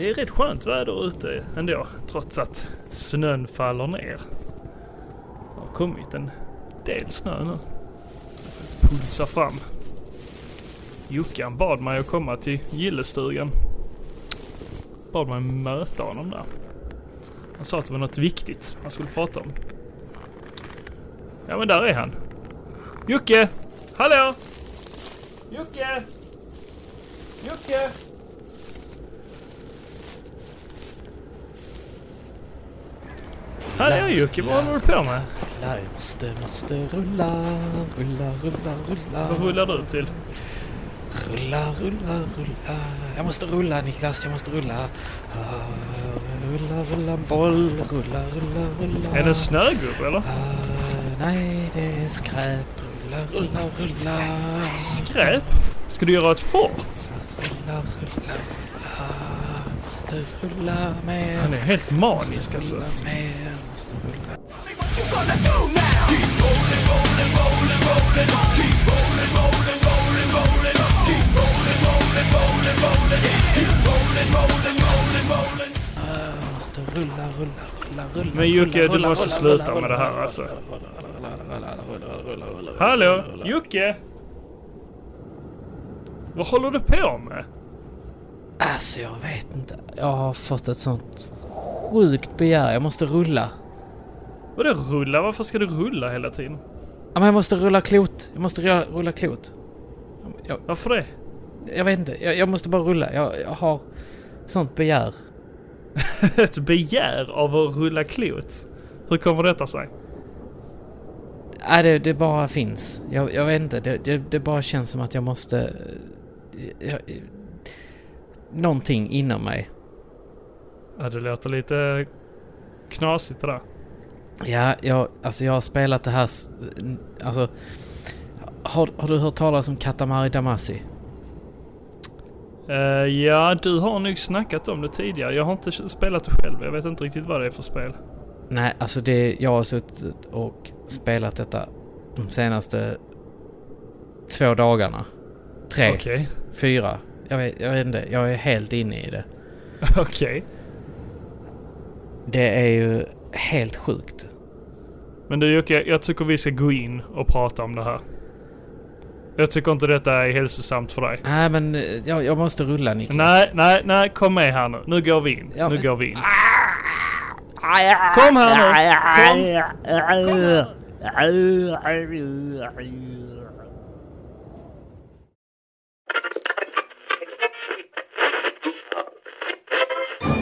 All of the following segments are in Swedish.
Det är rätt skönt väder ute ändå, trots att snön faller ner. Det har kommit en del snö nu. Jag pulsar fram. Jockan bad mig att komma till gillestugan. Bad mig möta honom där. Han sa att det var något viktigt han skulle prata om. Ja men där är han. Jocke! Hallå! Jocke! Jocke! Hallå Jocke, vad håller du på med? Jag måste, måste rulla, rulla, rulla, rulla. Vad rullar du till? Rulla, rulla, rulla. Jag måste rulla Niklas, jag måste rulla. Ah, Rulla, rulla boll, rulla, rulla, rulla. Är det snögubbe eller? Ah, nej, det är skräp. Rulla, rulla, rulla. Skräp? Ska du göra ett fort? Rulla, rulla, rulla. Måste rulla mer. Han är helt manisk alltså. Rulla mer, måste rulla. Måste rulla, rulla, rulla, rulla. Men Jocke, du måste sluta med det här, alltså. Hallå? Jocke? Vad håller du på med? Alltså jag vet inte. Jag har fått ett sånt sjukt begär. Jag måste rulla. Vadå rulla? Varför ska du rulla hela tiden? Ja, men jag måste rulla klot. Jag måste rulla, klot. Jag, Varför det? jag vet inte. Jag, jag måste bara rulla. Jag, jag har sånt begär. Ett begär av att rulla klot? Hur kommer detta sig? Nej, det, det bara finns. Jag, jag vet inte. Det, det, det bara känns som att jag måste... Jag, någonting inom mig. Ja, det låter lite knasigt det där. Ja, jag, alltså jag har spelat det här... Alltså... Har, har du hört talas om Katamari Damacy? Eh, ja, du har nog snackat om det tidigare. Jag har inte spelat det själv. Jag vet inte riktigt vad det är för spel. Nej, alltså det... Jag har suttit och spelat detta de senaste två dagarna. Tre, Okej. fyra. Jag vet, jag vet inte. Jag är helt inne i det. Okej. Det är ju helt sjukt. Men du Jocke, jag tycker vi ska gå in och prata om det här. Jag tycker inte detta är hälsosamt för dig. Nej, men eh, jag, jag måste rulla Niklas. Nej, nej, nej, kom med här nu. Nu går vi in. Ja, nu men- går vi in. Kom här nu! Kom!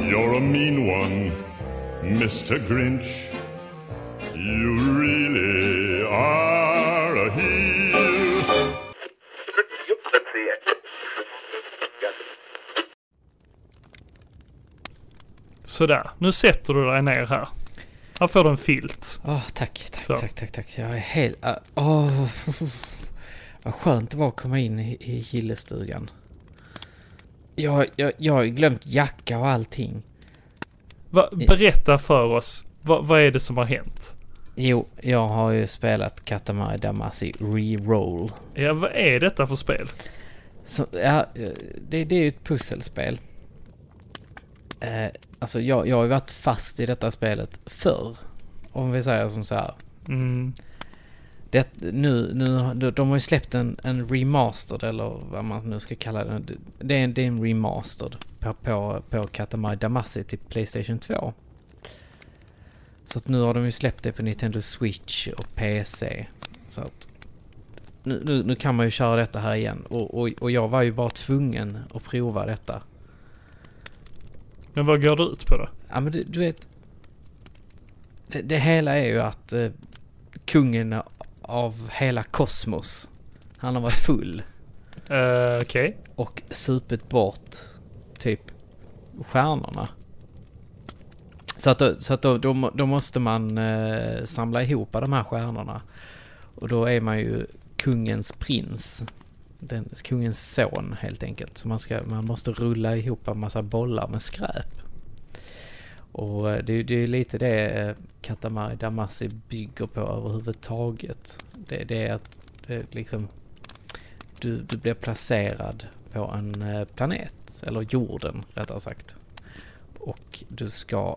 You're a mean one, Mr. Grinch. You really are a heel. Sådär, nu sätter du dig ner här. Här får du en filt. Åh, tack, tack, Så. tack, tack, tack. Jag är helt... ah, Åh, vad skönt det var att komma in i, i gillestugan. Jag, jag, jag har glömt jacka och allting. Va, berätta för oss. Va, vad är det som har hänt? Jo, jag har ju spelat Katamari Damacy Reroll. Ja, vad är detta för spel? Så, ja, det, det är ju ett pusselspel. Eh, alltså jag, jag har ju varit fast i detta spelet förr. Om vi säger som så här. Mm. Det, nu, nu, de- har ju släppt en, en remastered eller vad man nu ska kalla det. Det- är en, det är en remastered på, på, på Katamari Damacy till Playstation 2. Så att nu har de ju släppt det på Nintendo Switch och PC. Så att nu, nu, nu kan man ju köra detta här igen. Och, och, och jag var ju bara tvungen att prova detta. Men vad går det ut på då? Ja men du, du vet. Det, det hela är ju att eh, kungen av hela kosmos. Han har varit full Uh, Okej. och supit bort typ stjärnorna. Så att, då, så att då, då, då måste man eh, samla ihop de här stjärnorna. Och då är man ju kungens prins. Den, kungens son helt enkelt. Så man, ska, man måste rulla ihop en massa bollar med skräp. Och eh, det, är- det är lite det eh, Katamari Damacy bygger på överhuvudtaget. Det, det är att det liksom du, du blir placerad på en eh, planet, eller jorden rättare sagt. och du ska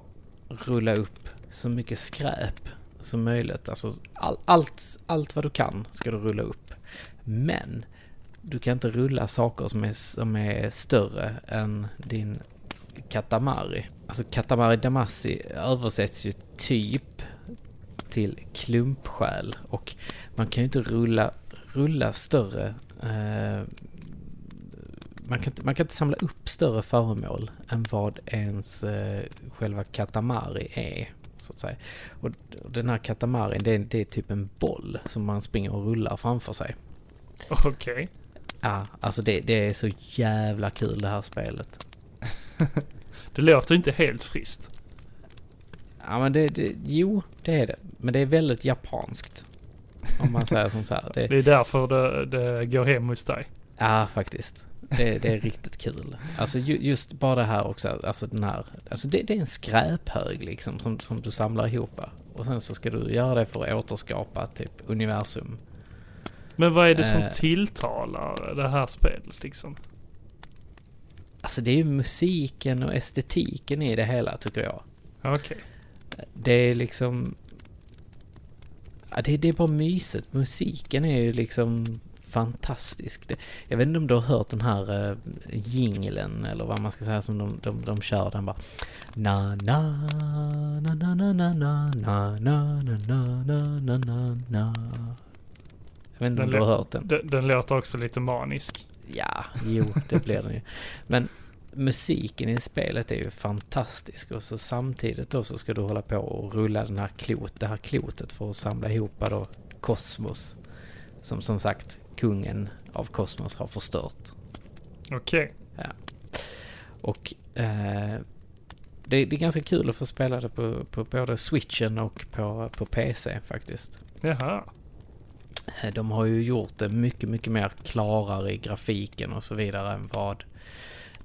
rulla upp så mycket skräp som möjligt. Alltså all, allt, allt vad du kan ska du rulla upp. Men du kan inte rulla saker som är, som är större än din katamari. Alltså katamari damassi översätts ju typ till klumpsjäl och man kan ju inte rulla, rulla större eh, man, kan inte, man kan inte samla upp större föremål än vad ens eh, själva katamari är. Så att säga. Och den här katamarin det är, det är typ en boll som man springer och rullar framför sig. Okej. Ja, alltså det, det är så jävla kul det här spelet. Det låter inte helt friskt. Ja men det, det, jo det är det. Men det är väldigt japanskt. Om man säger som så här. Det, Det är därför det, det går hem hos dig. ja faktiskt. Det, det är riktigt kul. Alltså ju, just bara det här också, alltså den här, alltså det, det är en skräphög liksom som, som du samlar ihop. Och sen så ska du göra det för att återskapa typ universum. Men vad är det som Eh. tilltalar det här spelet liksom? Alltså det är ju musiken och estetiken i det hela tycker jag. Okej. Det är liksom... Ja, det, det är bara mysigt. Musiken är ju liksom fantastisk. Det, jag vet inte om du har hört den här uh, jingeln eller vad man ska säga som de, de, de kör den bara. Na na na na na na na na na na na na na na Jag vet inte om Den du har hört den? Den, den låter också lite manisk. Ja, jo, det blir den ju. Men musiken i spelet är ju fantastisk och så samtidigt då så ska du hålla på och rulla den här klot, det här klotet för att samla ihop då kosmos. Som som sagt kungen av kosmos har förstört. Okej. Och eh, det, det är ganska kul att få spela det på, på både switchen och på, på PC faktiskt. Jaha. Eh, De har ju gjort det mycket, mycket mer klarare i grafiken och så vidare än vad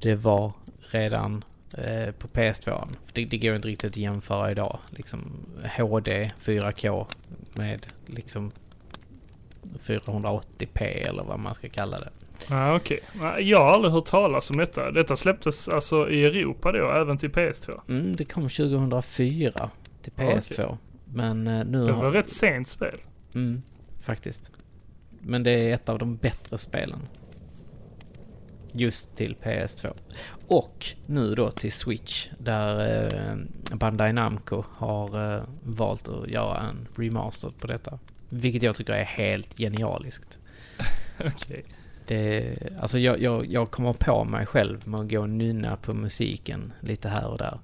det var redan eh, på PS2. För Det, det går inte riktigt att jämföra idag. Liksom HD 4K med liksom 480p eller vad man ska kalla det. Ja, okej. Nej, Jag har aldrig hört talas om detta. Detta släpptes alltså i Europa då, även till PS2. Mm, det kom 2004 till Ja, PS2. Men eh, nu Det har... var rätt sent spel. Mm, faktiskt. Men det är ett av de bättre spelen. Just till PS2. Och nu då till Switch där eh, Bandai Namco har eh, valt att göra en remaster på detta. Vilket jag tycker är helt genialiskt. Okej. Det, alltså jag, jag, jag kommer på mig själv med att gå och nynna på musiken lite här och där.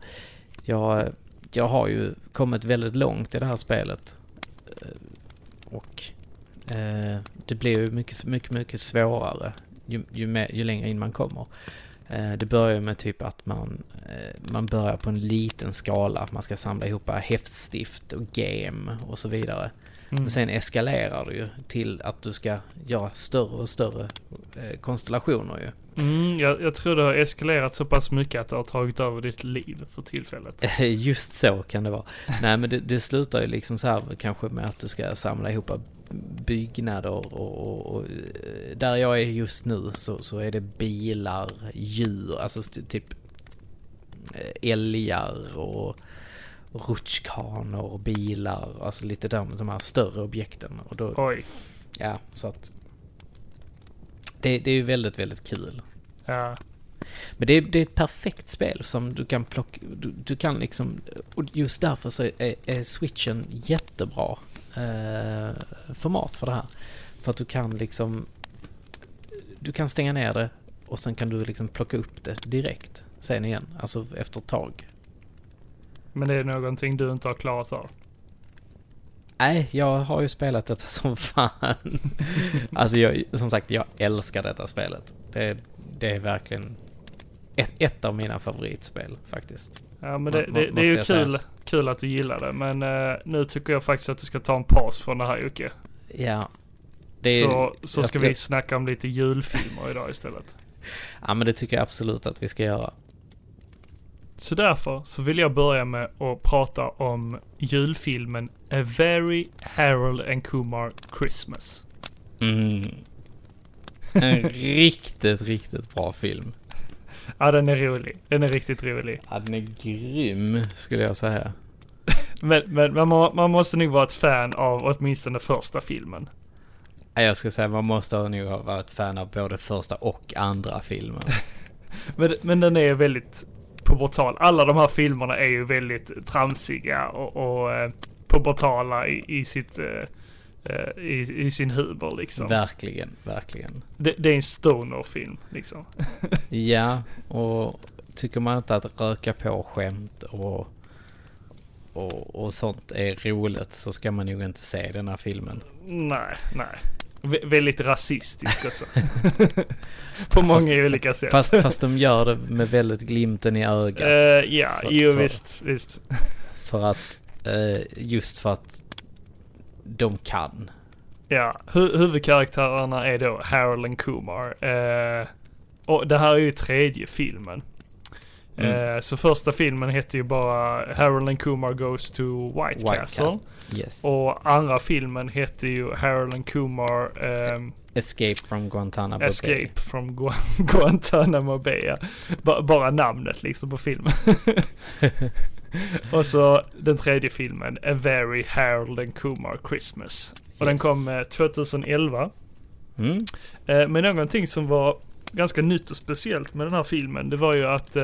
Jag, jag har ju kommit väldigt långt i det här spelet. Eh, Och eh, det blir ju mycket, mycket, mycket svårare ju, ju, mer, ju längre in man kommer. Eh, det börjar med typ att man, eh, man börjar på en liten skala. Man ska samla ihop häftstift och game och så vidare. Mm. Men sen eskalerar det ju till att du ska göra större och större eh, konstellationer ju. Mm, jag, jag tror det har eskalerat så pass mycket att det har tagit över ditt liv för tillfället. Just så kan det vara. Nej men det, det slutar ju liksom så här kanske med att du ska samla ihop byggnader och, och, och eh, där jag är just nu så, så är det bilar, djur, alltså typ eh, älgar och rutschkanor, bilar, alltså lite de, de här större objekten. Och då, Oj. Ja, så att... Det, det är ju väldigt, väldigt kul. Ja. Men det är, det är ett perfekt spel som du kan plocka... Du, du kan liksom... Och just därför så är, är switchen jättebra eh, format för det här. För att du kan liksom... Du kan stänga ner det och sen kan du liksom plocka upp det direkt sen igen. Alltså efter ett tag. Men det är någonting du inte har klarat av. Nej, jag har ju spelat detta som fan. alltså jag, som sagt, jag älskar detta spelet. Det, det är verkligen ett, ett av mina favoritspel faktiskt. Ja men det, må- det, det är ju jag kul, kul att du gillar det. Men eh, nu tycker jag faktiskt att du ska ta en paus från det här Jocke. Ja. Är, Så, så jag- ska vi snacka om lite julfilmer idag istället. Ja, men det tycker jag absolut att vi ska göra. Så därför så vill jag börja med att prata om julfilmen A Very Harold and Kumar Christmas. Mm. En riktigt, riktigt bra film. ja, den är rolig. Den är riktigt rolig. Ja, den är grym skulle jag säga. Men, men man, må, man måste nog vara ett fan av åtminstone första filmen. Ja, Jag skulle säga man måste nog ha varit fan av både första och andra filmen. Men, men den är väldigt pubertal. Alla de här filmerna är ju väldigt tramsiga och, och eh, pubertala i, i sitt... Eh, eh, i, I sin humor liksom. Verkligen, verkligen. Det, det är en stoner-film liksom. Ja, och tycker man inte att röka på skämt och, och, och sånt är roligt så ska man nog inte se den här filmen. Nej, nej. Vä- väldigt rasistisk också. På många Fast- olika sätt. Fast, fast de gör det med väldigt glimten i ögat. Eh, ja, För- jo för- visst, visst. För att, eh, just för att de kan. Ja, hu- huvudkaraktärerna är då Harold and Kumar. Eh, och det här är ju tredje filmen. Mm. Eh, så första filmen hette ju bara Harold and Kumar Goes to White, White Castle. Castle. Yes. Och andra filmen hette ju Harold and Kumar ehm, Escape from Guantanamo Bay. Escape from Gu- Guantanamo Bay. Ja. Ba- bara namnet liksom på filmen. och så den tredje filmen, A Very Harold and Kumar Christmas. Och den Yes. kom eh, 2011. Mm. Eh, men någonting som var ganska nytt och speciellt med den här filmen, det var ju att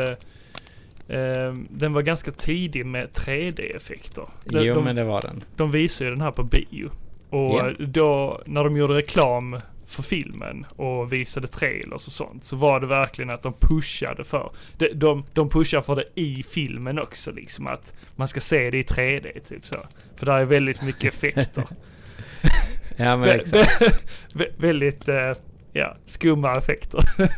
eh, den var ganska tidig med 3D-effekter. De, Jo, de, men det var den. de visade ju den här på bio. Och Ja. då, när de gjorde reklam för filmen och visade trailers och sånt, så var det verkligen att de pushade för. De, de, de pushar för det i filmen också liksom, att man ska se det i 3D typ så. För där är väldigt mycket effekter. Ja, men exakt. vä- vä- väldigt, eh, ja, skumma effekter.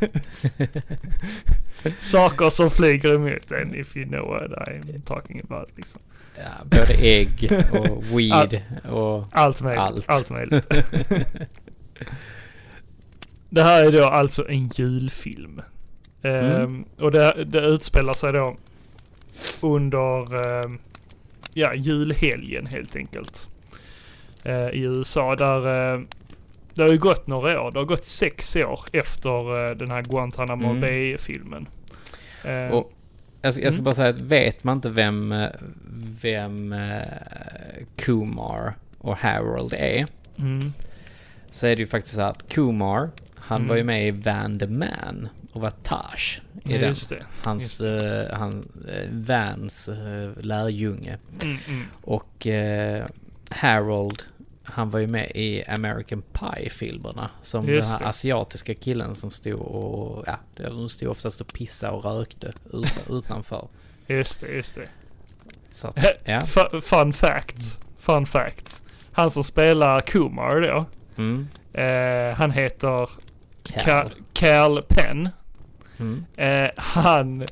Saker som flyger emot en, if you know what I'm talking about liksom. Ja, både ägg och weed och Allt möjligt. allt. Allt, möjligt. det här är då alltså en julfilm. Ehm, Mm. och det, det utspelar sig då under ehm, ja, julhelgen helt enkelt. Eh, I USA där eh, det har ju gått några år. Det har gått sex år efter eh, den här Guantanamo Mm. Bay-filmen. Eh, Och jag ska, jag ska Mm. bara säga att vet man inte vem, eh, vem Kumar och Harold är mm, så är det ju faktiskt så att Kumar, han Mm. var ju med i Van the Man och var Taj i ja, den. just. Hans, eh, han, eh, Vans eh, lärjunge. Mm, mm. Och eh, Harold, han var ju med i American Pie-filmerna. Som Just den det. här asiatiska killen som stod och, ja, de stod oftast och pissade och rökte ut, utanför. Just det, just det. Så att, ja. Fu- Fun fact. Fun fact. Han som spelar Kumar då. Mm. Eh, han heter Cal Penn. Mm. Eh, han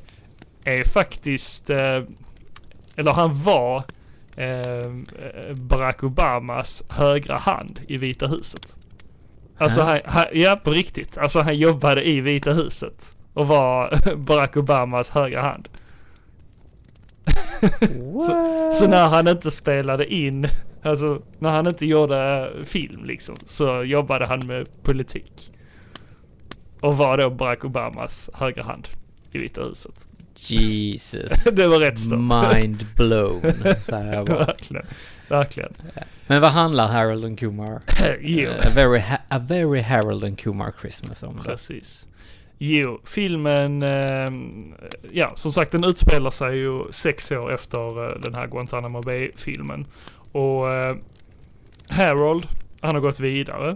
är faktiskt, eh, eller han var eh, Barack Obamas högra hand i Vita huset. Alltså han, han, ja på riktigt. Alltså han jobbade i Vita huset och var Barack Obamas högra hand. What? Så när han inte spelade in, alltså när han inte gjorde film liksom, så jobbade han med politik. Och var då Barack Obamas högra hand i Vita huset. Jesus. det var rätt stort. Mind blown, säger jag bara. verkligen. Verkligen. Men vad handlar Harold and Kumar? jo, Eh, a, very a very Harold and Kumar Christmas om. precis. Jo, filmen, ehm, ja som sagt den utspelar sig ju sex år efter eh, den här Guantanamo Bay-filmen. Och eh, Harold, han har gått vidare.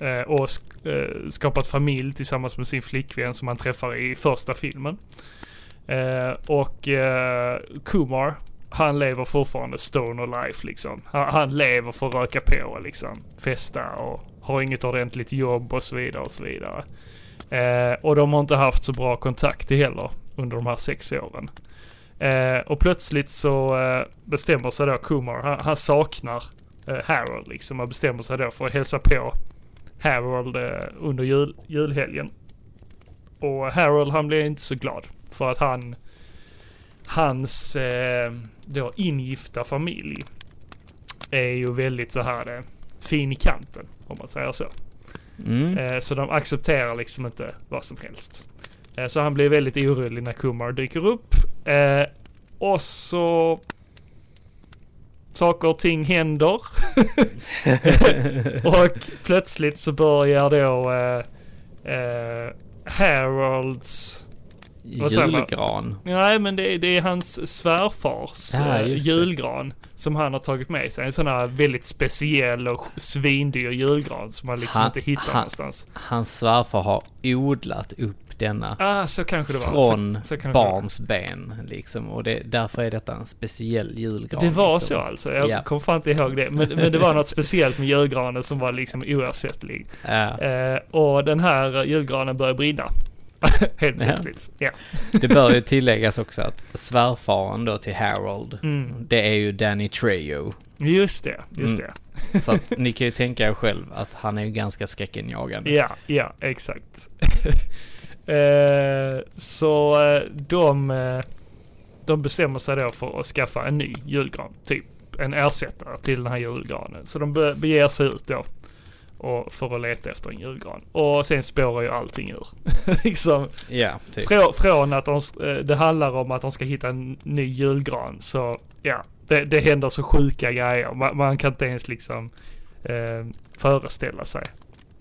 Eh, och sk- eh, skapat familj tillsammans med sin flickvän som han träffar i första filmen. Eh, och eh, Kumar, han lever fortfarande stoner life liksom. Han, han lever för att röka på liksom. Festa och har inget ordentligt jobb och så vidare och så vidare. Eh, och de har inte haft så bra kontakt heller under de här sex åren. Eh, och plötsligt så eh, bestämmer sig då Kumar, han, han saknar eh, Harold liksom och bestämmer sig då för att hälsa på Harold eh, under jul, julhelgen. Och Harold han blir inte så glad för att han, hans eh, då ingifta familj är ju väldigt så här eh, fin i kanten om man säger så. Mm. Eh, så de accepterar liksom inte vad som helst. Eh, så han blir väldigt orolig när Kumar dyker upp. Och så... Saker och ting händer. och plötsligt så börjar då eh, eh, Harolds... Julgran. Nej men det, det är hans svärfars Ja, eh, julgran som han har tagit med sig. En sån här väldigt speciell och svindyr julgran som man liksom Han- inte hittar han- någonstans. Hans svärfar har odlat upp denna Ah, så kanske det var. från så, så barns ben liksom. Och det, därför är detta en speciell julgran. Det var liksom. så alltså. Jag Ja. kommer fan inte ihåg det. Men, men det var något speciellt med julgranen som var liksom oersättlig. Ja, Eh, och den här julgranen började brinna. Helt Ja. plötsligt. Ja. det bör ju tilläggas också att svärfaren då till Harold, Mm. det är ju Danny Trejo. Just det, just Mm. det. Så att ni kan ju tänka er själv att han är ju ganska skräckenjagande. Ja, ja, exakt. Eh, så eh, de, eh, de bestämmer sig då för att skaffa en ny julgran. Typ en ersättare till den här julgranen. Så de be- beger sig ut då. Och för att leta efter en julgran. Och sen spårar ju allting ur. liksom, Ja, typ. frå, från att de, det handlar om att de ska hitta en ny julgran. Så ja, det, det händer så sjuka grejer. Man, man kan inte ens liksom eh, föreställa sig.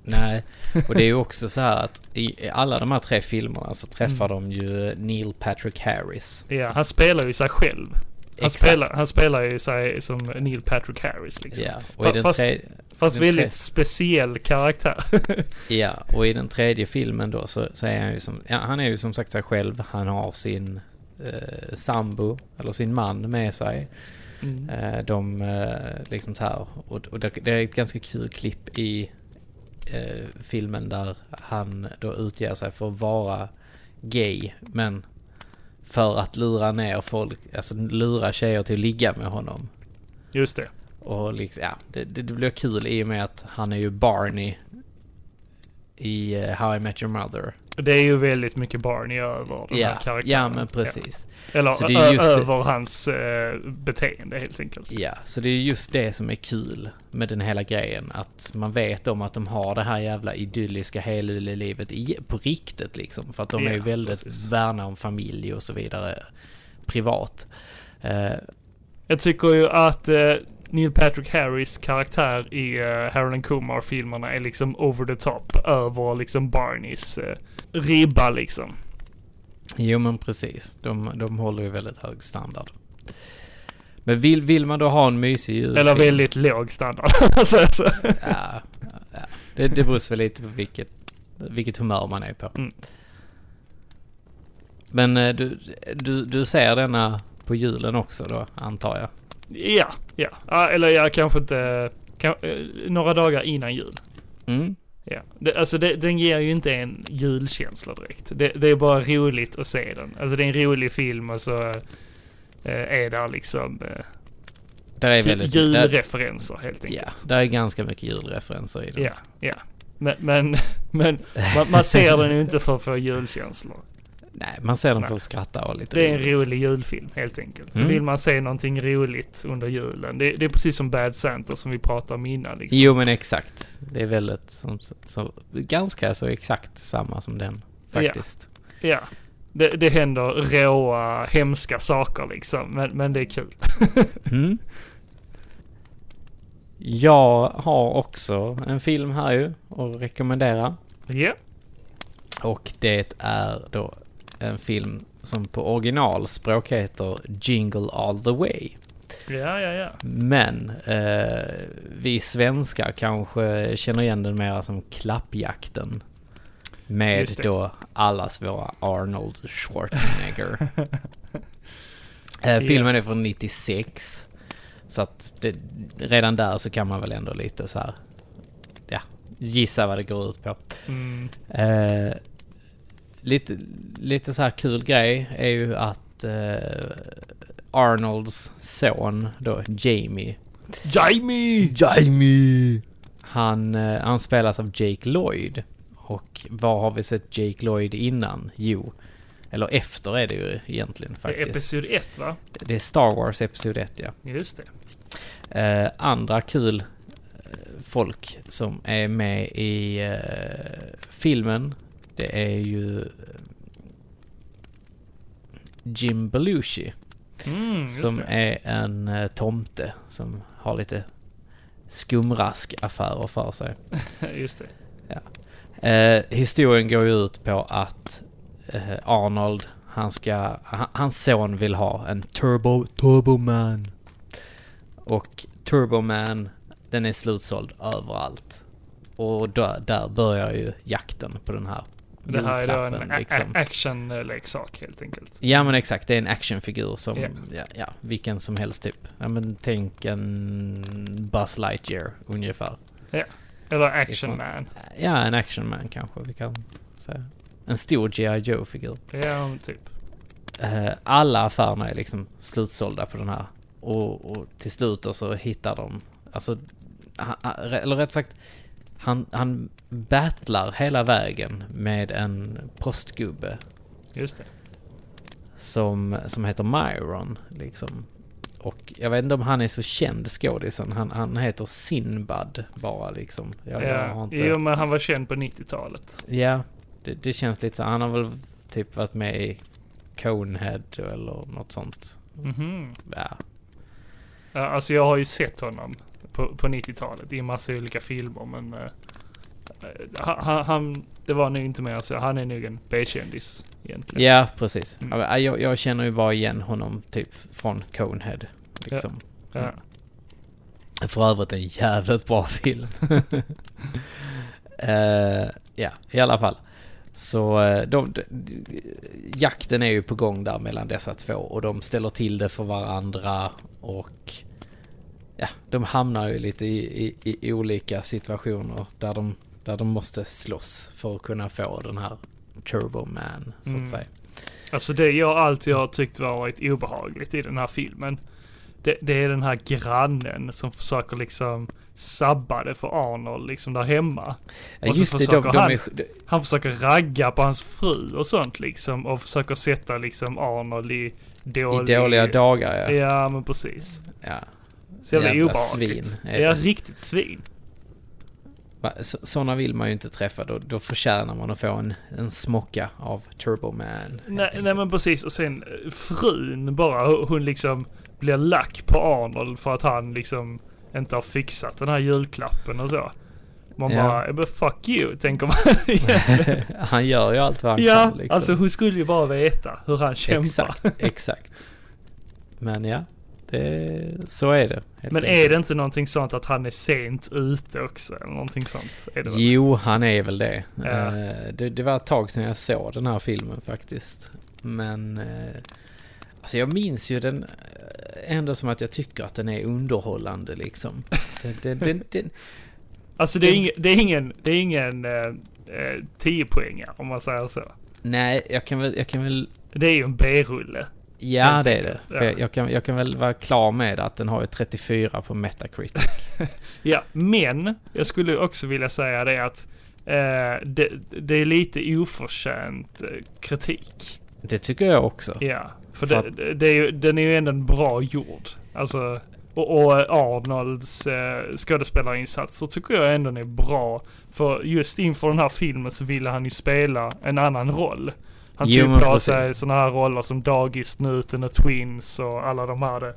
Nej, och det är ju också så här att i alla de här tre filmerna så träffar Mm. de ju Neil Patrick Harris. Ja, han spelar ju sig själv. Han, Exakt. spelar, han spelar ju sig som Neil Patrick Harris liksom. Ja, och i den, Fast- tre, Fast den väldigt speciell karaktär. ja, och i den tredje filmen då så, så är han ju som, ja, han är ju som sagt sig själv. Han har sin eh, sambo, eller sin man med sig. Mm. Eh, de eh, liksom så här, och, och det, det är ett ganska kul klipp i eh, filmen där han då utger sig för att vara gay, men för att lura ner folk, alltså lura tjejer till att ligga med honom. Just det. Och liksom, ja, det, det, det blir kul i och med att han är ju Barney i eh, How I Met Your Mother. Det är ju väldigt mycket Barney över den Ja, här karaktären. ja men precis. Ja. Eller Så det är just det. över hans eh, beteende helt enkelt. Ja, så det är just det som är kul med den hela grejen. Att man vet om att de har det här jävla idylliska livet i, på riktigt liksom. För att de är ju Ja, väldigt precis. värna om familj och så vidare privat. Eh, Jag tycker ju att eh, Neil Patrick Harris karaktär i uh, Harold and Kumar-filmerna är liksom over the top. Över liksom Barneys eh, ribba liksom. jo men precis, de, de håller ju väldigt hög standard. Men vill, vill man då ha en mysig julfilm? Eller väldigt låg standard. alltså, så. Ja, ja. Det, det beror väl lite på vilket, vilket humör man är på. Mm. Men eh, du, du, du ser denna på julen också då, antar jag? Ja, ja. ja eller jag kanske inte... Kan, eh, några dagar innan jul. Mm. Ja. Det, alltså det, den ger ju inte en julkänsla direkt. Det, det är bara roligt att se den. Alltså det är en rolig film och så eh, är där liksom eh, Där är väldigt... Där, julreferenser helt ja, enkelt. där är ganska mycket julreferenser i den. Ja, ja. Men, men, men man, man ser den ju inte för att få julkänslor. Nej, man ser dem Nej. för att skratta och lite Det är en roligt. rolig julfilm helt enkelt. Så Mm. vill man se någonting roligt under julen. Det, det är precis som Bad Santa som vi pratade om innan. Liksom. Jo men exakt. Det är väldigt, som, så, ganska så exakt samma som den faktiskt. Ja. Det, det händer råa, hemska saker liksom. Men, men det är kul. Mm. Jag har också en film här ju att rekommendera. Ja. Och det är då en film som på originalspråk heter Jingle All The Way. Ja, ja, ja. Men eh, vi svenskar kanske känner igen den mer som Klappjakten. Med då allas våra Arnold Schwarzenegger. eh, filmen är från 96. Så att det, redan där så kan man väl ändå lite så här, ja, gissa vad det går ut på. Mm. Eh, lite, lite så här kul grej är ju att eh, Arnolds son då, Jamie. Jamie! Jamie! Han, eh, han spelas av Jake Lloyd. Och var har vi sett Jake Lloyd innan? Jo, eller efter är det ju egentligen Det är faktiskt. Episod 1 va? Det är Star Wars Episod 1 ja. Just det. Eh, andra kul eh, folk som är med i eh, filmen. Det är ju Jim Belushi. Mm, som det. är en eh, tomte som har lite skumrask-affärer för sig. just det. Eh, historien går ju ut på att eh, Arnold, han ska, han, hans son vill ha en Turbo, Turboman. Och Turboman, den är slutsåld överallt. Och där, där börjar ju jakten på den här Det här är då en liksom. actionleksak helt enkelt. Ja men exakt, det är en actionfigur som, Ja. ja, ja, vilken som helst typ. Ja men tänk en Buzz Lightyear ungefär. Eller Action Ifrån- Man. Ja, en actionman kanske vi kan säga. En stor G.I. Joe-figur. Ja, typ. Eh, alla affärerna är liksom slutsålda på den här. Och, och till slut så hittar de, alltså, eller rätt sagt, han, han battlar hela vägen med en postgubbe Just det. som, som heter Myron liksom. Och jag vet inte om han är så känd skådisen. Han, han heter Sinbad bara liksom. Jag, Ja. inte... Jo, men han var känd på 90-talet. Ja, det, det känns lite så. Han har väl typ varit med i Conehead eller något sånt. Mhm. Ja, Ja, alltså jag har ju sett honom på, på 90-talet i massa olika filmer men eh, han, han- han, det var nog inte mer så. Han är nog en B-kändis egentligen. ja precis. Mm. Ja, Jag, jag känner ju bara igen honom typ från Conehead. Liksom. Ja. För övrigt en jävligt bra film. Eh, ja, i alla fall. Så eh, de, de, jakten är ju på gång där mellan dessa två och de ställer till det för varandra och ja, de hamnar ju lite i, i, i olika situationer där de, där de måste slåss för att kunna få den här Turbo Man, så att Mm. säga. Alltså det jag alltid har tyckt varit obehagligt i den här filmen. Det, det är den här grannen som försöker liksom sabba det för Arnold liksom där hemma. Ja, Och så just det, de, försöker de han- är, Han försöker ragga på hans fru och sånt liksom och försöker sätta liksom Arnold i i dålig... dåliga dagar ja. Ja men precis. ja. Så jävla, Jävla obehagligt. svin är Ja, riktigt svin. Va, så, såna vill man ju inte träffa, då, då förtjänar man att få en, en smocka av Turbo Man. helt Nej, nej men precis och sen eh, frun bara, hon- liksom blir lack på Arnold för att han liksom inte har fixat den här julklappen och så. Man Ja. bara, "Ja, men fuck you, tänker man han gör ju allt vad han Ja, kan liksom. alltså hon skulle ju bara veta hur han kämpar. Exakt, exakt. Men ja, det, så är det. Men är enkelt. det inte någonting sånt att han är sent ute också? Eller någonting sånt? Är det väl? Jo, han är väl det. Ja. Eh, det. Det var ett tag sedan jag såg den här filmen faktiskt. Men eh, alltså jag minns ju den eh, ändå som att jag tycker att den är underhållande liksom. Den, den, den, Alltså det är ingen, det är ingen, det är ingen eh, 10 poängare om man säger så. nej, jag kan väl, jag kan väl Det är ju en B-rulle. Ja, det är det. ja. jag, jag, kan, jag kan väl vara klar med att den har ju 34 på Metacritic. Ja, men jag skulle också vilja säga det att eh, det, det är lite oförtjänt eh, kritik. Det tycker jag också. Ja, för För det, det är ju, den är ju ändå en bra gjord. Alltså, och, och Arnolds eh, skådespelarinsatser tycker jag ändå är bra. För just inför den här filmen så ville han ju spela en annan roll. Han Jo, på precis. sig sådana här roller som Dagis-snuten och Twins och alla de här det,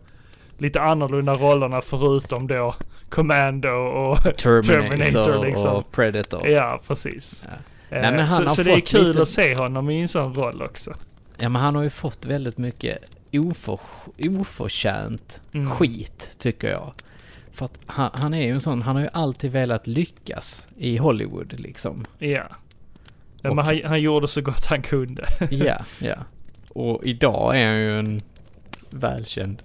lite annorlunda rollerna förutom då Commando och Terminator, Terminator, liksom. och Predator. Ja, precis. Ja. Eh, Nej, så så det är kul lite- att se honom i en sån roll också. Ja, men han har ju fått väldigt mycket oför, oförtjänt Mm. skit, tycker jag. För att han, han är ju en sån, han har ju alltid velat lyckas i Hollywood liksom. Ja. Ja Och- men han, han gjorde så gott han kunde. Ja, ja. Och idag är han ju en välkänd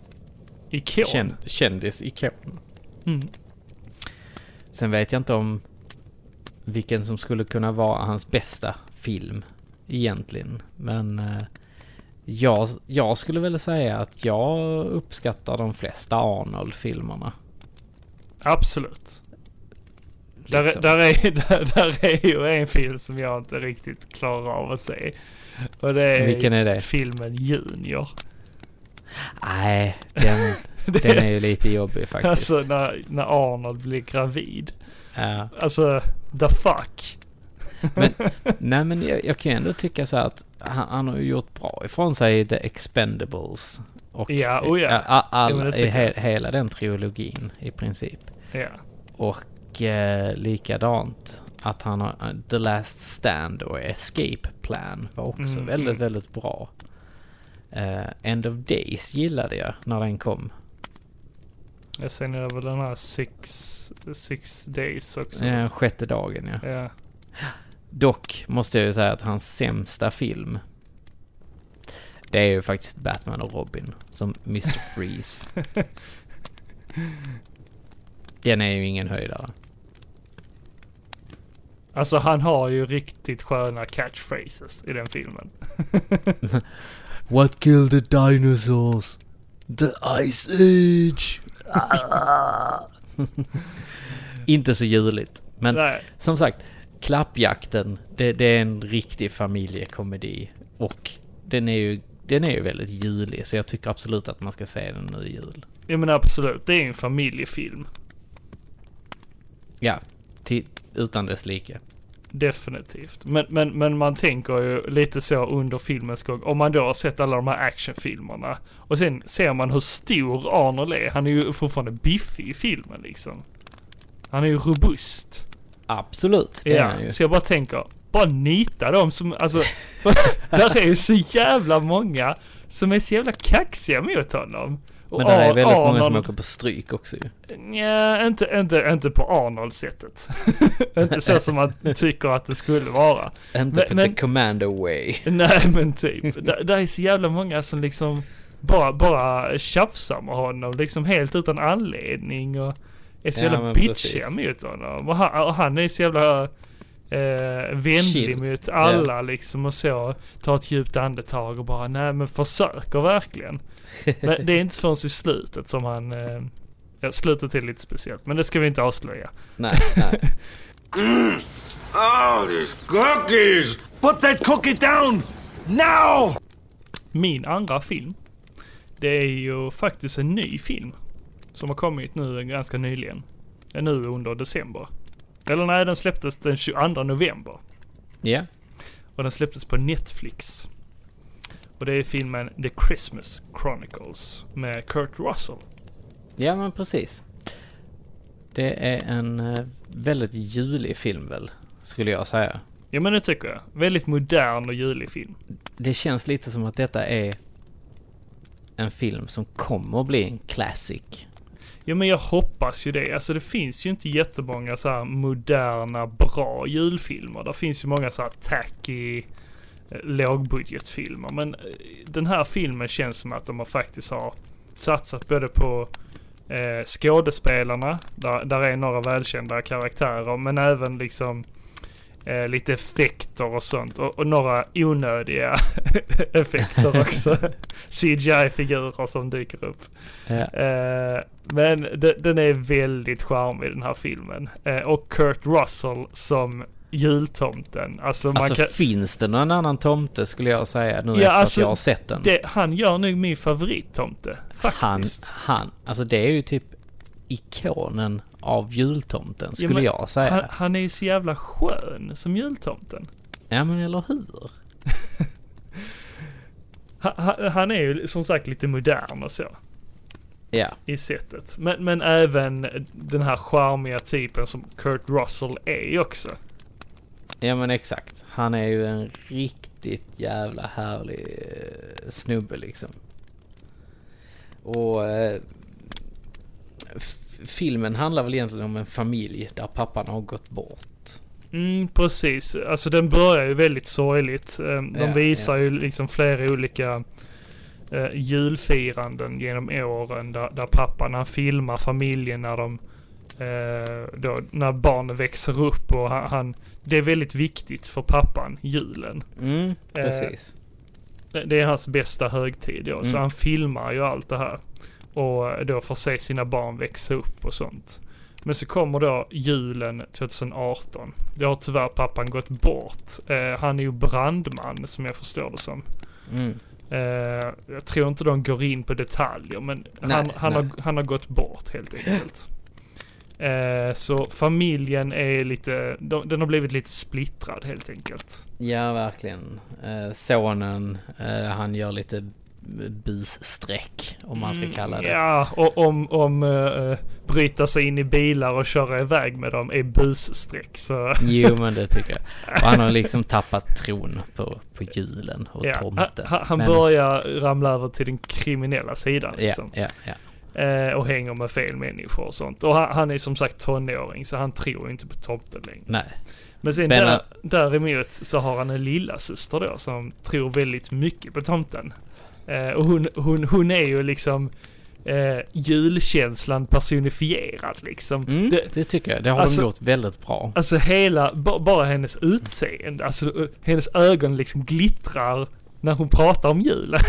Ikon. känd, kändis-ikon. Mm. Sen vet jag inte om vilken som skulle kunna vara hans bästa film egentligen. Men eh, jag, jag skulle väl säga att jag uppskattar de flesta Arnold-filmerna. Absolut. Där, liksom. där, är, där, där är ju en film som jag inte riktigt klarar av att se. Och det är, Vilken är det? filmen Junior. Nej, den, den är ju lite jobbig faktiskt. Alltså när, när Arnold blir gravid. Ja. Alltså, the fuck. Men, nej men jag, jag kan ju ändå tycka så här att han, han har ju gjort bra ifrån sig The Expendables. Och Ja, oh ja. a- all, i tycker he, hela den trilogin i princip. Ja. Och eh, likadant att han har eh, The Last Stand och Escape Plan var också Mm, väldigt, mm. väldigt bra. Eh, End of Days gillade jag när den kom. Jag sen är det väl den här Six, six Days också. Eh, sjätte dagen ja. Ja. Dock måste jag ju säga att hans sämsta film det är ju faktiskt Batman och Robin som Mr. Freeze. Den är ju ingen höjdare. Alltså han har ju riktigt sköna catchphrases i den filmen. What killed the dinosaurs? The Ice Age! Inte så juligt. Men Nej. som sagt, Klappjakten, det, det är en riktig familjekomedi. Och den är ju, den är ju väldigt julig, så jag tycker absolut att man ska se den nu i jul. Ja men absolut, det är en familjefilm. Ja, utan dess like. Definitivt. Men, men, men man tänker ju lite så under filmens gång. Om man då har sett alla de här actionfilmerna. Och sen ser man hur stor Arnold är. Han är ju fortfarande biffig i filmen liksom. Han är ju robust. Absolut, det är han Ja, ju. så jag bara tänker, bara nita dem som, alltså, där är ju så jävla många som är så jävla kaxiga mot honom. Och Men det är väldigt många som Arnold- åker på stryk också. Nja, inte, inte, inte på Arnold-sättet. inte så som man tycker att det skulle vara. Inte Men- på men- the commando way. Nej men typ. Där, där är så jävla många som liksom bara, bara tjafsar med honom liksom helt utan anledning och är så Ja, jävla bitchiga mot honom. Och han, och han är så jävla eh, vänlig Chill. mot alla liksom och så. Tar ett djupt andetag och bara nej men försöker verkligen. Men det är inte förrän i slutet som han eh, Ja, slutet är lite speciellt, men det ska vi inte avslöja. Nej, nej. Oh, these cookies! Put that cookie down! Now! Min andra film, det är ju faktiskt en ny film. Som har kommit nu ganska nyligen. Nu under december. Eller nej, den släpptes den 22 november. Ja, Och den släpptes på Netflix. Och det är filmen The Christmas Chronicles med Kurt Russell. ja men precis. Det är en eh, väldigt julig film väl, skulle jag säga. Ja men det tycker jag. Väldigt modern och julig film. Det känns lite som att detta är en film som kommer att bli en classic. Ja men jag hoppas ju det. Alltså det finns ju inte jättemånga så här moderna bra julfilmer. Det finns ju många så här tacky lågbudgetfilmer. Men eh, den här filmen känns som att de faktiskt har satsat både på eh, skådespelarna, där, där är några välkända karaktärer, men även liksom eh, lite effekter och sånt. Och, och några onödiga effekter också. CGI-figurer som dyker upp. Ja. Eh, men de, den är väldigt charmig den här filmen. Eh, och Kurt Russell som jultomten. Alltså, Alltså kan, finns det någon annan tomte skulle jag säga nu Ja, efter alltså, att jag har sett den? det, han gör nog min favorittomte. han, Faktiskt. han, alltså det är ju typ ikonen av jultomten skulle men jag säga. Han, han är ju så jävla skön som jultomten. Ja men eller hur? Han, han, han är ju som sagt lite modern och så. Ja. i sättet. Men, men även den här charmiga typen som Kurt Russell är också. Ja men exakt. Han är ju en riktigt jävla härlig eh, snubbe liksom. Och eh, filmen handlar väl egentligen om en familj där pappan har gått bort. Mm, precis. Alltså den börjar ju väldigt sorgligt. Eh, De Ja, visar ja. ju liksom flera olika eh, julfiranden genom åren där, där pappan han filmar familjen när de eh, då, när barnen växer upp och han, han det är väldigt viktigt för pappan, julen. Mm, Eh, precis. Det det är hans bästa högtid då, så Mm. han filmar ju allt det här. Och då får se sina barn växa upp och sånt. Men så kommer då julen 2018. Då har tyvärr pappan gått bort. Eh, han är ju brandman som jag förstår det som. Mm. Eh, jag tror inte de går in på detaljer men Nej, han, han, har, nej. han har gått bort helt enkelt. Eh, så familjen är lite, de, den har blivit lite splittrad helt enkelt. Ja, verkligen. Eh, sonen, eh, han gör lite bussträck, om man ska Mm, kalla det. Ja, och om, om uh, bryta sig in i bilar och köra iväg med dem är bussträck så... Jo, men det tycker jag. Och han har liksom tappat tron på, på julen och Ja, tomten. han- han Men- börjar ramla över till den kriminella sidan Ja, liksom. ja, ja. Eh, och hänger med fel människor och sånt. Och han, han är som sagt tonåring så han tror inte på tomten längre. Nej. Men sen Men, där, däremot så har han en lilla syster då som tror väldigt mycket på tomten. Eh, och hon, hon, hon är ju liksom eh, julkänslan personifierad liksom. Mm, Det, det, tycker jag. Det har Alltså- de gjort väldigt bra. alltså hela, ba, bara hennes utseende, alltså eh, hennes ögon liksom glittrar när hon pratar om julen.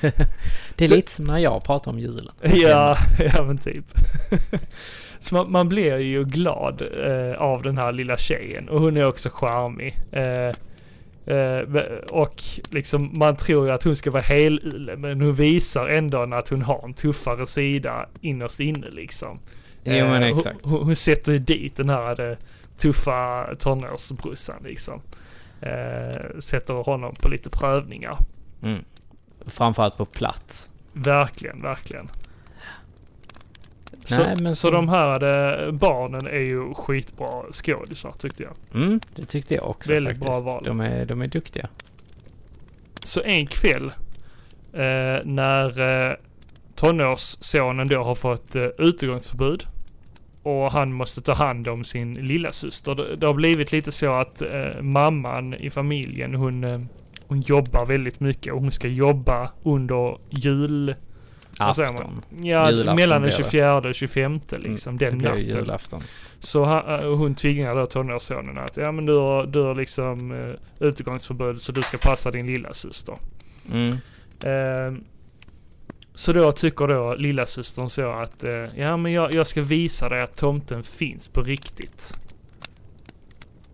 Det är lite som när jag pratar om julen. ja, ja men typ. Så man, man blir ju glad eh, av den här lilla tjejen och hon är också charmig. Eh, eh, och liksom man tror ju att hon ska vara helylle men hon visar ändå att hon har en tuffare sida innerst inne liksom. Jo, men Eh, exakt. Hon, hon sätter ju dit den här eh, tuffa tonårsbrorsan liksom. Eh, sätter honom på lite prövningar. Mm. Framförallt på plats. Verkligen, verkligen. Så, Nej, men så så- de här eh, barnen är ju skitbra skådisar tyckte jag. Mm, det tyckte jag också Väldigt faktiskt. bra val. De är, de är duktiga. Så en kväll eh, när eh, tonårssonen då har fått eh, utegångsförbud och han måste ta hand om sin lilla syster. Det, det har blivit lite så att eh, mamman i familjen hon, eh, hon jobbar väldigt mycket och hon ska jobba under jul... Afton. Ja, Julafton mellan den blir det. 24 och 25 liksom Mm, den natten. julafton. Så han, eh, hon tvingar då tonårssonen att ja men du har, du har liksom uh, utegångsförbud så du ska passa din lilla syster. Mm. Eh, så då tycker då lilla systern så att eh, ja men jag, jag ska visa dig att tomten finns på riktigt.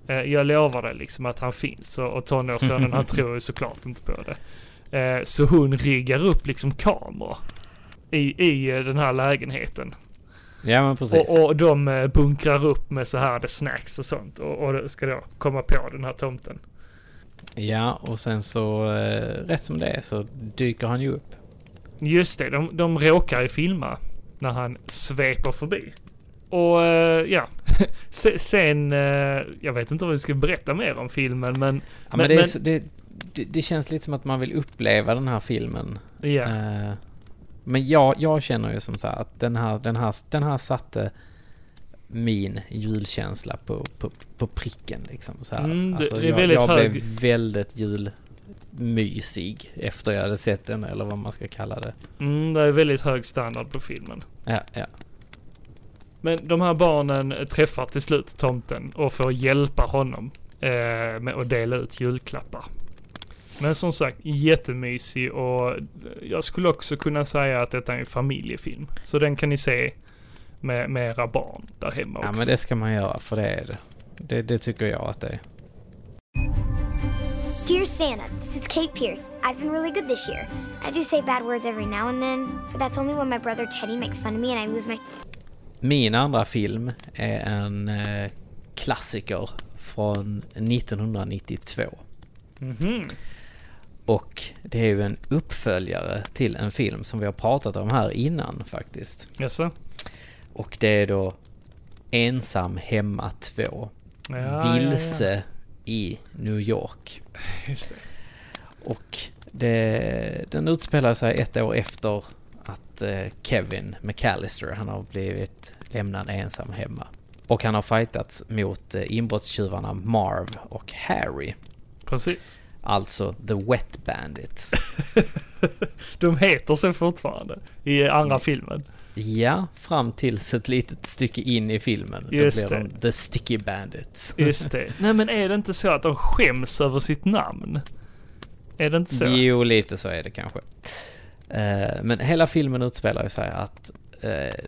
Eh, jag lovar dig liksom att han finns och, och tonårssonen han tror ju såklart inte på det. Eh, så hon riggar upp liksom kameror i, i eh, den här lägenheten. Ja, men precis. Och, och de eh, bunkrar upp med så här det snacks och sånt och, och ska då komma på den här tomten. Ja, och sen så eh, rätt som det är så dyker han ju upp. Just det, de, de råkar ju filma när han sveper förbi. Och eh, ja, Se- sen, eh, jag vet inte om vi ska berätta mer om filmen men Ja, men, Men- det, men- så- det, det, känns lite som att man vill uppleva den här filmen. ja. Eh, men jag, jag känner ju som så här att den här, den här, den här satte min julkänsla på, på, på pricken liksom. Så här. Mm, det- alltså, det är jag, väldigt jag hög- blev väldigt julmysig efter jag hade sett den eller vad man ska kalla det. Mm, det är väldigt hög standard på filmen. Ja, ja. Men de här barnen träffar till slut tomten och får hjälpa honom eh, med att dela ut julklappar. Men som sagt, jättemysig och jag skulle också kunna säga att detta är en familjefilm. Så den kan ni se med, med era barn där hemma ja också. men det ska man göra för det är det. Det, det tycker jag att det är. Dear Santa, this is Kate Pierce. I've been really good this year. I do say bad words every now and then, but that's only when my brother Teddy makes fun of me and I lose my. Min andra film är en eh, klassiker från 1992. Mhm. Och det är ju en uppföljare till en film som vi har pratat om här innan faktiskt. Jaså? Och det är då Ensam hemma 2. Ja, Vilse i New York. Just det. Och det, den utspelar sig ett år efter att eh, Kevin McAllister, han har blivit lämnad ensam hemma. Och han har fightats mot eh, inbrottstjuvarna Marv och Harry. Precis. Alltså The Wet Bandits. De heter så fortfarande i andra filmen. Ja, fram tills ett litet stycke in i filmen. Just då blir det. de The Sticky Bandits. Just det. Nej men är det inte så att de skäms över sitt namn? Är det inte så? Jo, lite så är det kanske. Eh, men hela filmen utspelar sig att eh,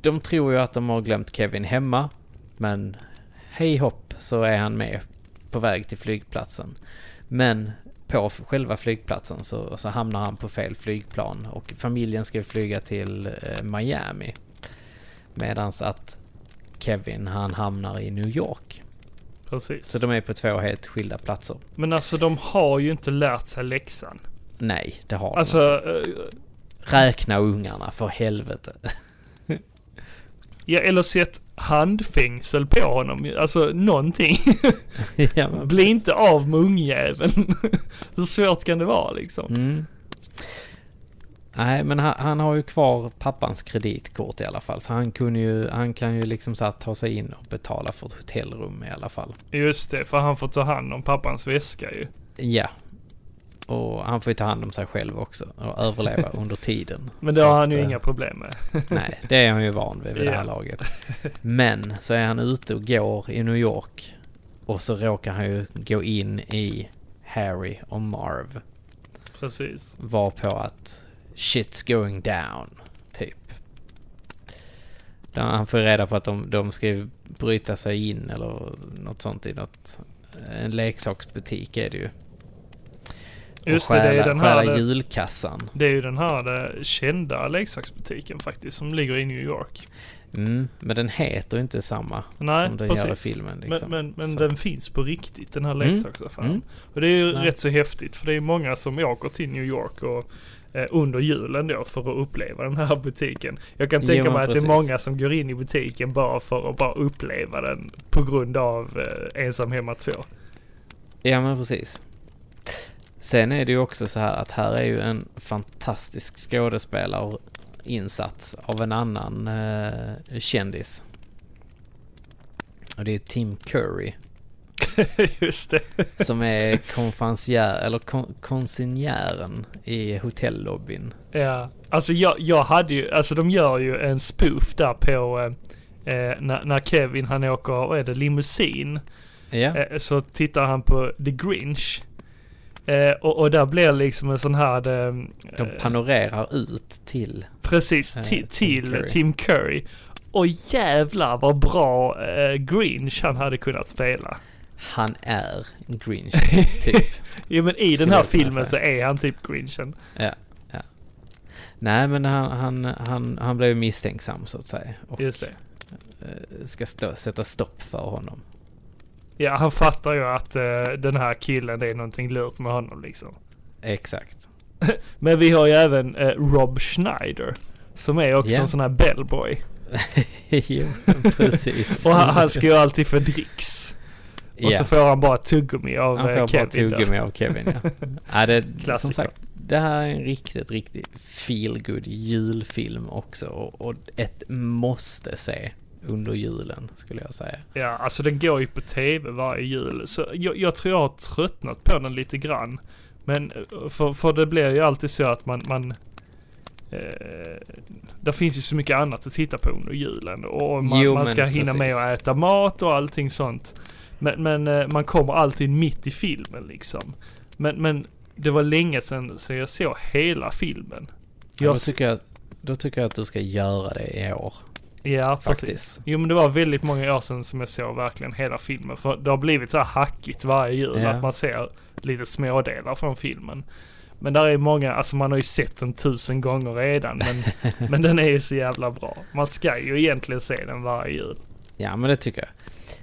de tror ju att de har glömt Kevin hemma, men hej hopp så är han med på väg till flygplatsen. Men på själva flygplatsen så, så hamnar han på fel flygplan och familjen ska flyga till eh, Miami. Medans att Kevin han hamnar i New York. Precis. Så de är på två helt skilda platser. Men alltså de har ju inte lärt sig läxan. Nej, det har de Alltså, inte. eh, Räkna ungarna för helvete. ja, eller sätt handfängsel på honom. Alltså någonting. ja, Bli inte av med ungjäveln. Hur svårt kan det vara liksom? Mm. Nej, men han, han har ju kvar pappans kreditkort i alla fall. Så han, kunde ju, han kan ju liksom så ta sig in och betala för ett hotellrum i alla fall. Just det, för han får ta hand om pappans väska ju. Ja. Och han får ju ta hand om sig själv också och överleva under tiden. Men det Så har att, han ju eh, inga problem med. Nej, det är han ju van vid vid det här laget. Men så är han ute och går i New York. Och så råkar han ju gå in i Harry och Marv. Precis. var på att shit's going down, typ. Där han får reda på att de, de ska bryta sig in eller något sånt i något, en leksaksbutik är det ju. Just och det, det är stjäla, den här- stjäla julkassan. Det är ju den här eh, kända leksaksbutiken faktiskt som ligger i New York. Mm, men den heter inte samma Nej, som den precis. gör i filmen. Liksom. Men, men, men den finns på riktigt den här Mm, leksaksaffären. mm. Och det är ju Nej. rätt så häftigt för det är många som åker till New York och eh, under julen då för att uppleva den här butiken. Jag kan Jo, tänka men mig att det precis. är många som går in i butiken bara för att bara uppleva den på grund av eh, Ensam Hemma 2. Ja men precis. Sen är det ju också så här att här är ju en fantastisk skådespelare insats av en annan eh, kändis. Och det är Tim Curry Just det. som är konferencier, eller kon, konsignären i hotellobbyn. Ja, alltså jag, jag hade ju, alltså de gör ju en spoof där på eh, eh, när, när Kevin han åker, vad är det, limousin. Ja, Eh, så tittar han på The Grinch. Eh, och, och där blir liksom en sån här... Eh, de eh, panorerar ut till... precis, eh, ti- Tim till Curry. Tim Curry. Och jävlar vad bra eh, Grinch han hade kunnat spela. Han är Grinch, typ. Jo men i Skulle den här filmen så är han typ Grinchen. Ja, ja. Nej men han, han, han, han blev misstänksam så att säga. Och Just det. eh, ska stå, sätta stopp för honom. Ja han fattar ju att eh, den här killen det är någonting lurt med honom liksom. Exakt. Men vi har ju även eh, Rob Schneider. Som är också Ja. en sån här bellboy. jo, precis. Och han, han ska ju alltid få dricks. Och så får han bara tuggummi av han eh, får bara Kevin. där. tuggummi av Kevin ja. ja det, som Klassiker. sagt, det här är en riktigt, riktigt feelgood julfilm också. Och, och ett måste se under julen skulle jag säga. Ja, alltså den går ju på tv varje jul. Så jag, jag tror jag har tröttnat på den lite grann. Men eh, för, för det blir ju alltid så att man... man eh, det finns ju så mycket annat att titta på under julen. Och man, Jo, man ska hinna med precis. att äta mat och allting sånt. Men, men eh, man kommer alltid mitt i filmen liksom. Men, men det var länge sedan så jag såg hela filmen. Ja, Jag, då, tycker jag, då tycker jag att du ska göra det i år. Ja, precis. Faktiskt. Jo men det var väldigt många år sedan som jag såg verkligen hela filmen. För det har blivit så här hackigt varje jul Ja. att man ser lite smådelar från filmen. Men där är många, alltså man har ju sett den tusen gånger redan men, men den är ju så jävla bra. Man ska ju egentligen se den varje jul. Ja, men det tycker jag.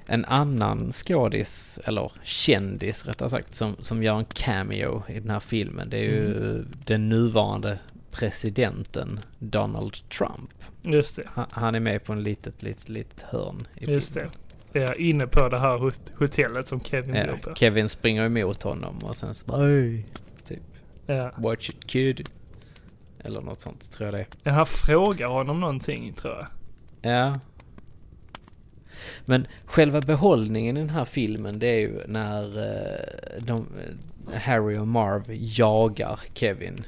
En annan skådis, eller kändis rättare sagt, som, som gör en cameo i den här filmen, det är ju Mm. den nuvarande presidenten Donald Trump. Just det, Han, han är med på en litet, litet, litet hörn i just det. filmen. Det är inne på det här hot- hotellet som Kevin Ja, bor på. Kevin springer emot honom och sen så "Hey", typ Ja. Watch it kid. Eller något sånt tror jag det är. Ja, Han frågar honom någonting tror jag. Ja. Men själva behållningen i den här filmen det är ju när eh, de, Harry och Marv jagar Kevin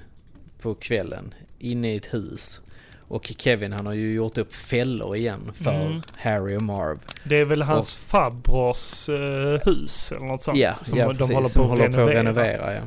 på kvällen inne i ett hus. Och Kevin han har ju gjort upp fällor igen för Mm. Harry och Marv. Det är väl hans farbrors eh, hus eller något sånt. ja, som ja de precis, håller på som att håller renovera. på att renovera. Ja.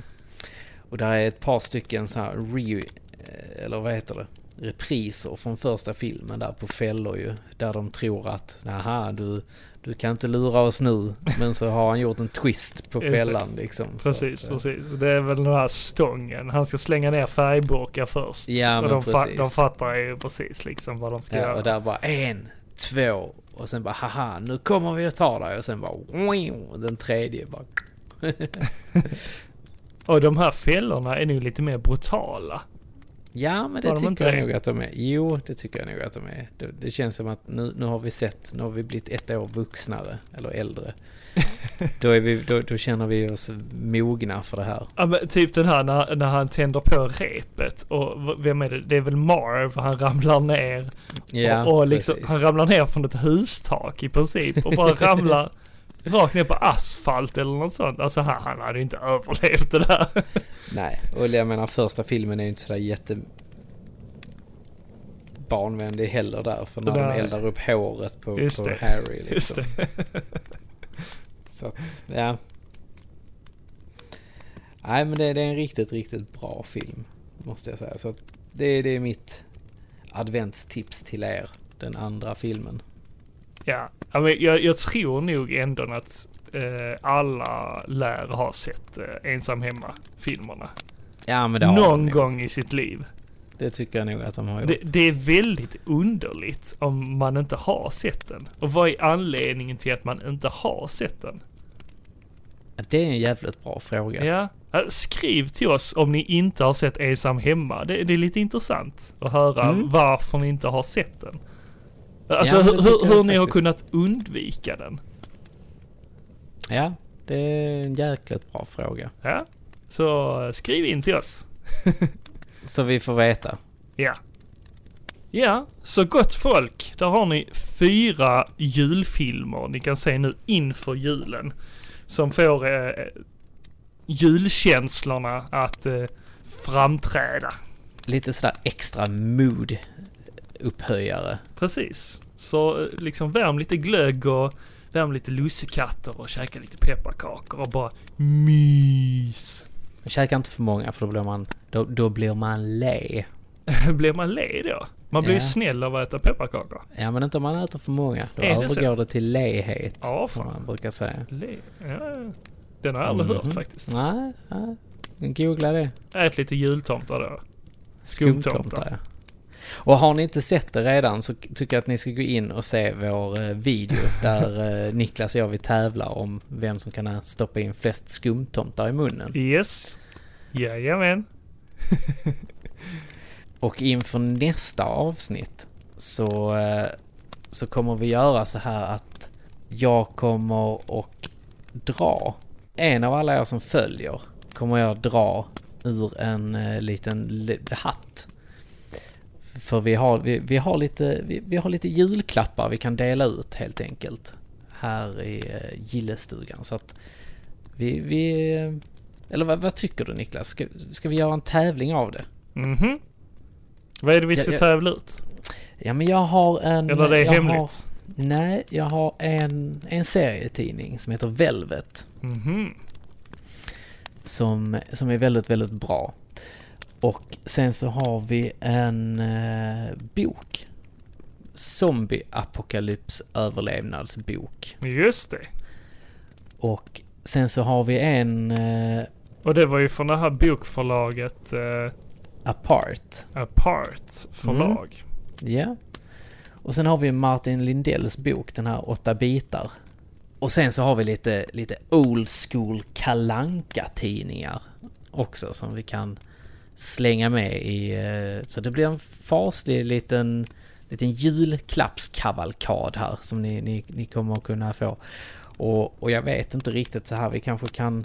Och där är ett par stycken så här re, eh, eller vad heter det? repriser från första filmen där på fällor ju. Där de tror att, aha du, du kan inte lura oss nu. Men så har han gjort en twist på fällan liksom. Precis, att, eh, precis. Det är väl den här stången. Han ska slänga ner färgburkar först. Ja, och men de, fa- precis. de fattar ju precis liksom vad de ska Ja, göra. och där bara en, två och sen bara haha nu kommer vi att ta dig och sen bara den tredje bara Och de här fällorna är nog lite mer brutala. Ja men det de tycker jag det? nog att de är. Jo det tycker jag nog att de är. Det, det känns som att nu, nu har vi sett, nu har vi blivit ett år vuxnare eller äldre. då, är vi, då, då känner vi oss mogna för det här. Ja, men typ den här när, när han tänder på repet och vem är det? Det är väl Marv, han ramlar ner. Ja, och, och liksom, han ramlar ner från ett hustak i princip och bara ramlar rakt ner på asfalt eller något sånt. Alltså han, han hade inte överlevt det där. Nej, och jag menar första filmen är ju inte sådär jätte barnvänlig heller där. För när Nej. de eldar upp håret på, Just på det. Harry liksom. Just det. Så att, ja. Nej men det, det är en riktigt, riktigt bra film. Måste jag säga. Så det, det är mitt adventstips till er. Den andra filmen. Ja, jag, jag tror nog ändå att eh, alla lär ha sett eh, Ensam Hemma-filmerna. Ja men det har Någon de gång i sitt liv. Det tycker jag nog att de har gjort. Det, det är väldigt underligt om man inte har sett den. Och vad är anledningen till att man inte har sett den? Det är en jävligt bra fråga. Ja, skriv till oss om ni inte har sett Ensam Hemma. Det, det är lite intressant att höra Mm. varför ni inte har sett den. Alltså Ja, hur, hur, hur ni har kunnat undvika den. Ja, det är en jäkligt bra fråga. Ja, så skriv in till oss. Så vi får veta. Ja. Ja, så gott folk. Där har ni fyra julfilmer ni kan se nu inför julen. Som får eh, julkänslorna att eh, framträda. Lite sådär extra mood upphöjare. Precis. Så eh, liksom värm lite glögg och värm lite lussekatter och käka lite pepparkakor och bara mys. Käka inte för många för då blir man, då, då blir man le. Blir man le då? Man blir ju Ja. snäll av att äta pepparkakor. Ja men inte om man äter för många. Då Är det övergår det till lehet. Ja, som man brukar säga. Le. Ja. Den har jag aldrig hört Mhm. faktiskt. Nej, nej. Googla det. Ät lite jultomtar då. Skumtomtar. ja. Och har ni inte sett det redan så tycker jag att ni ska gå in och se vår eh, video där eh, Niklas och jag vi tävlar om vem som kan eh, stoppa in flest skumtomtar i munnen. Yes. Jajamän. Och inför nästa avsnitt så, så kommer vi göra så här att jag kommer och dra. En av alla er som följer kommer jag dra ur en liten li- hatt. För vi har, vi, vi, har lite, vi, vi har lite julklappar vi kan dela ut helt enkelt. Här i eh, gillestugan. Så att vi, vi eller vad, vad tycker du Niklas? Ska, ska vi göra en tävling av det? Mhm. Vad är det vi ska tävla ut? Ja men jag har en... Eller det är jag hemligt? Har, nej, jag har en, en serietidning som heter Velvet. Mhm. Som, som är väldigt, väldigt bra. Och sen så har vi en eh, bok. Zombie-apokalyps överlevnadsbok. Just det. Och sen så har vi en eh, Och det var ju från det här bokförlaget eh, Apart. Apart förlag. Ja. Och sen har vi Martin Lindells bok, den här åtta bitar. Och sen så har vi lite, lite old school kalanka tidningar också som vi kan slänga med i. eh, Så det blir en faslig liten, liten julklappskavalkad här som ni, ni, ni kommer att kunna få. Och, och jag vet inte riktigt så här, vi kanske kan...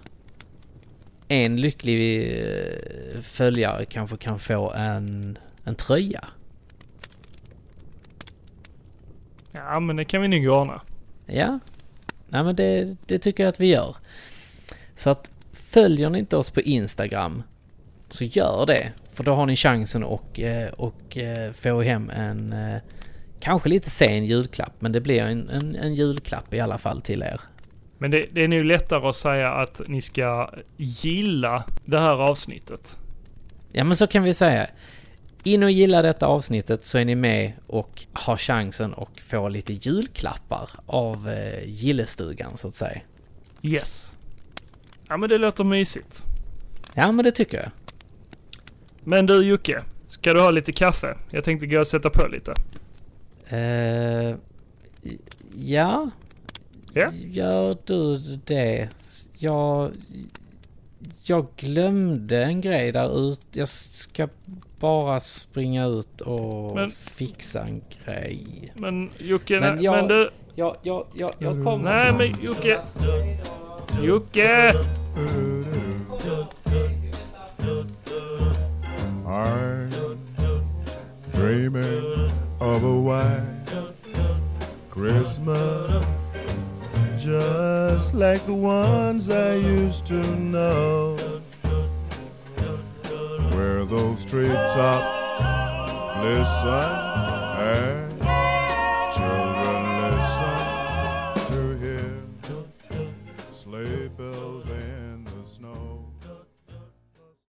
En lycklig eh, följare kanske kan få en, en tröja. Ja men det kan vi nog ordna. Ja, nej men det, det tycker jag att vi gör. Så att följer ni inte oss på Instagram så gör det. För då har ni chansen och, eh, och eh, få hem en eh, kanske lite sen julklapp. Men det blir en, en, en julklapp i alla fall till er. Men det, det är nog lättare att säga att ni ska gilla det här avsnittet. Ja men så kan vi säga. In och gilla detta avsnittet så är ni med och har chansen att få lite julklappar av eh, gillestugan så att säga. Yes. Ja men det låter mysigt. Ja, men det tycker jag. Men du Jocke, ska du ha lite kaffe? Jag tänkte gå och sätta på lite. Eh, ja, Ja? gör du det? Jag, jag glömde en grej där ute. Jag ska bara springa ut och Men- fixa en grej. Men Jocke, Men men, jag- men du... Jag, jag, jag, jag kommer. Nej men Jocke! Jocke! Dreaming of a white Christmas, just like the ones I used to know, where those treetops listen and